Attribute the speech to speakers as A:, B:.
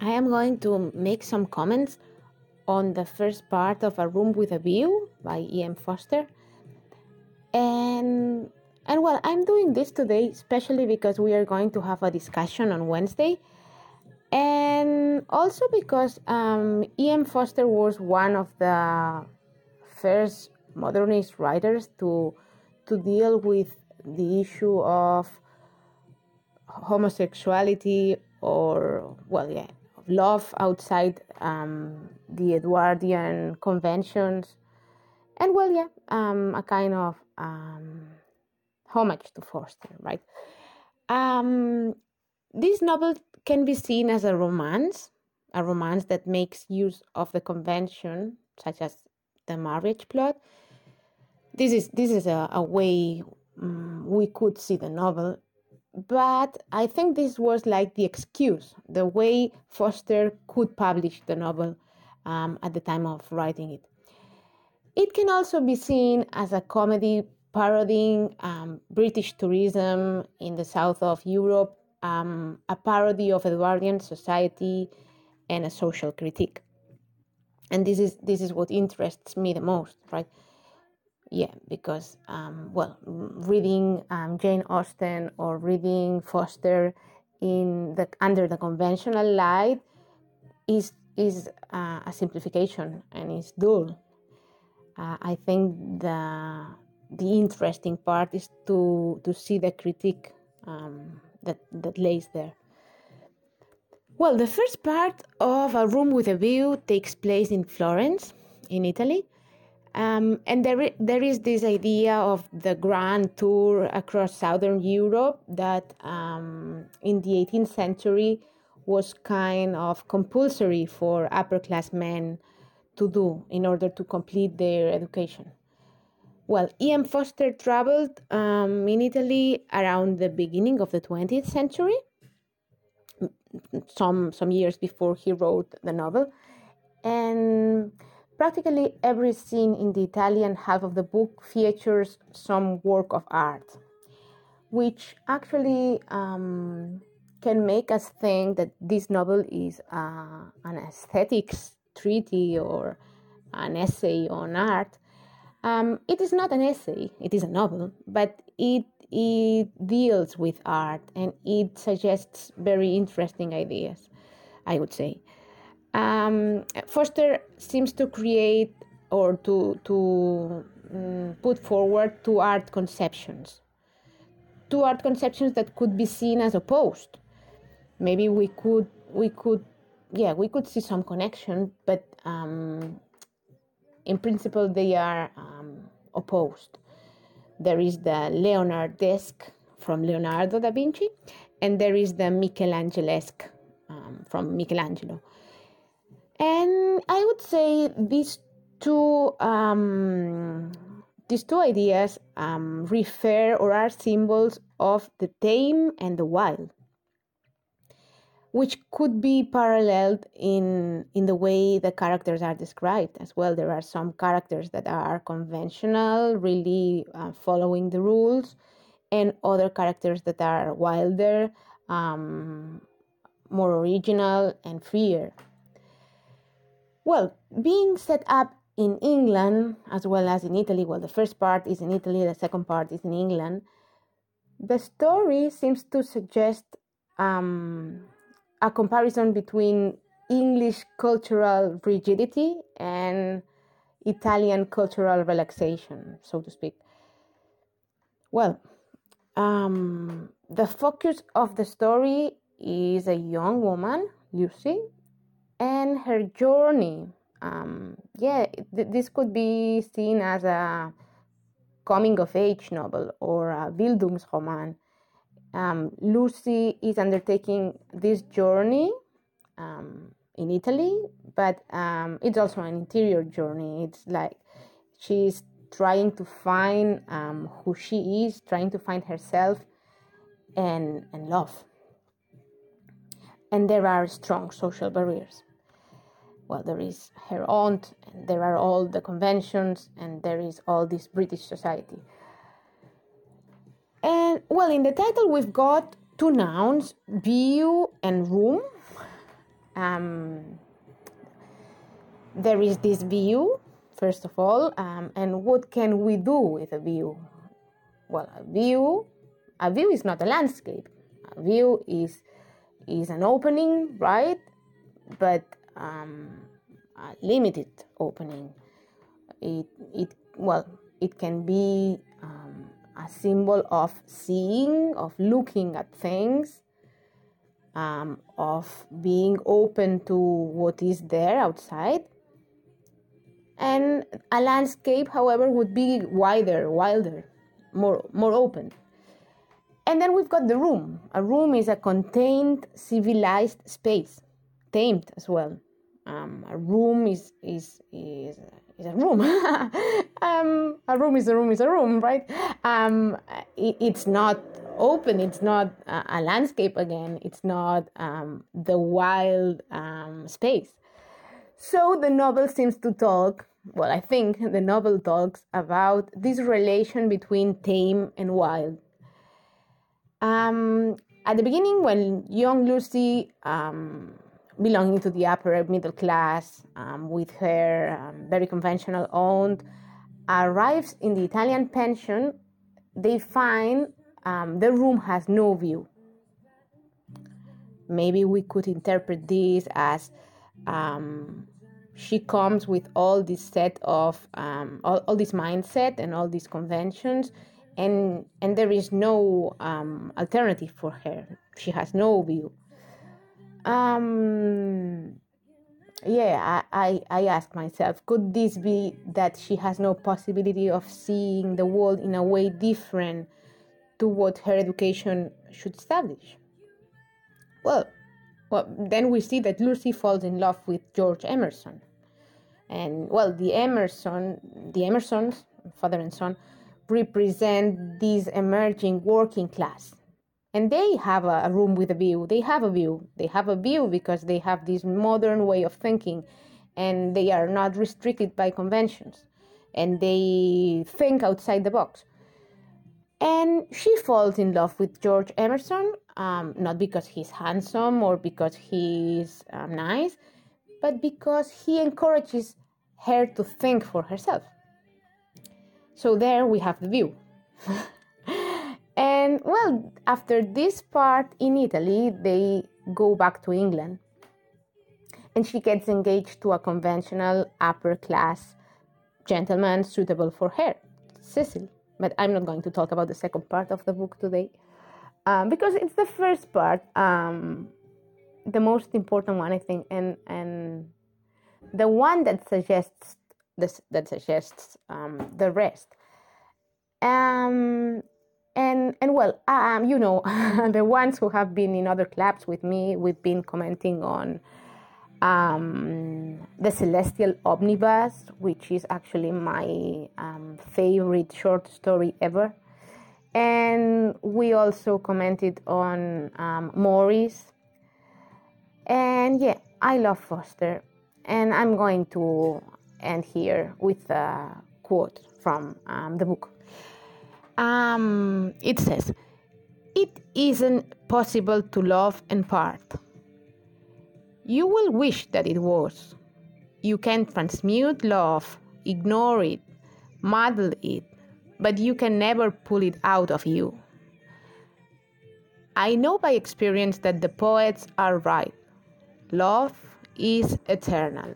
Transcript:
A: I am going to make some comments on the first part of A Room with a View by E.M. Forster. And and well, I'm doing this today especially because we are going to have a discussion on Wednesday. And also because um, E.M. Forster was one of the first modernist writers to to deal with the issue of homosexuality or well yeah love outside um, the edwardian conventions. And well yeah um, a kind of um, homage to forster right? Um, this novel can be seen as a romance a romance that makes use of the convention such as the marriage plot. This is this is a, a way um, we could see the novel but I think this was like the excuse, the way Forster could publish the novel um, at the time of writing it. It can also be seen as a comedy parodying um, British tourism in the south of Europe, um, a parody of Edwardian society, and a social critique. And this is this is what interests me the most, right? Yeah because um, well reading um, jane austen or reading Forster in the under the conventional light is is uh, a simplification and is dull. Uh, i think the the interesting part is to to see the critique um, that that lays there. Well the first part of a room with a view takes place in florence in italy um, and there, there is this idea of the grand tour across southern Europe that um, in the 18th century was kind of compulsory for upper class men to do in order to complete their education. Well, E.M. Forster traveled um, in Italy around the beginning of the 20th century, some, some years before he wrote the novel. And Practically every scene in the Italian half of the book features some work of art, which actually um, can make us think that this novel is uh, an aesthetics treatise or an essay on art. Um, it is not an essay, it is a novel, but it, it deals with art and it suggests very interesting ideas, I would say um, Forster seems to create or to, to um, put forward two art conceptions. Two art conceptions that could be seen as opposed. Maybe we could, we could, yeah, we could see some connection, but um, in principle they are um, opposed. There is the Leonardesque from Leonardo da Vinci, and there is the Michelangelesque um, from Michelangelo. And I would say these two um, these two ideas um, refer or are symbols of the tame and the wild, which could be paralleled in in the way the characters are described as well. There are some characters that are conventional, really uh, following the rules, and other characters that are wilder, um, more original, and freer. Well, being set up in England as well as in Italy, well, the first part is in Italy, the second part is in England, the story seems to suggest um, a comparison between English cultural rigidity and Italian cultural relaxation, so to speak. Well, um, the focus of the story is a young woman, Lucy, and her journey. Um, yeah, th- this could be seen as a coming of age novel or a Bildungsroman. Um, Lucy is undertaking this journey um, in Italy, but um, it's also an interior journey. It's like she's trying to find um, who she is, trying to find herself and, and love. And there are strong social barriers well, there is her aunt, and there are all the conventions, and there is all this British society. And well, in the title, we've got two nouns, view and room. Um, there is this view, first of all, um, and what can we do with a view? Well, a view, a view is not a landscape. A view is is an opening, right? But um, a limited opening. It it well, it can be um, a symbol of seeing, of looking at things, um, of being open to what is there outside. And a landscape, however, would be wider, wilder, more, more open. And then we've got the room. A room is a contained, civilized space, tamed as well. Um, a room is is is a room. um, a room is a room is a room, right? Um, it, it's not open. It's not a, a landscape again. It's not um, the wild um, space. So the novel seems to talk. Well, I think the novel talks about this relation between tame and wild. Um, at the beginning, when young Lucy um, belonging to the upper middle class um, with her um, very conventional owned arrives in the Italian pension, they find um, the room has no view. Maybe we could interpret this as um, she comes with all this set of all, all this mindset and all these conventions and and there is no um, alternative for her she has no view um, yeah, I, I, I ask myself, could this be that she has no possibility of seeing the world in a way different to what her education should establish? Well, well, then we see that Lucy falls in love with George Emerson. And well, the Emerson, the Emersons, father and son, represent this emerging working class. And they have a, a, room with a view. They have a view. They have a view because they have this modern way of thinking and they are not restricted by conventions and they think outside the box. And she falls in love with george emerson um, not because he's handsome or because he's um, nice but because he encourages her to think for herself so there we have the view And well, after this part in Italy, they go back to England. And she gets engaged to a conventional upper class gentleman suitable for her, Cecil. But I'm not going to talk about the second part of the book today um, because it's the first part, um, the most important one, I think, and, and the one that suggests this, that suggests um, the rest. Um, and and well um, you know the ones who have been in other clubs with me we've been commenting on um, the celestial omnibus which is actually my um, favorite short story ever. And we also commented on um, Maurice and yeah i love forster. And i'm going to end here with a quote from um, the book um, it says, It isn't possible to love and part. You will wish that it was. You can transmute love, ignore it, muddle it, but you can never pull it out of you. I know by experience that the poets are right. Love is eternal.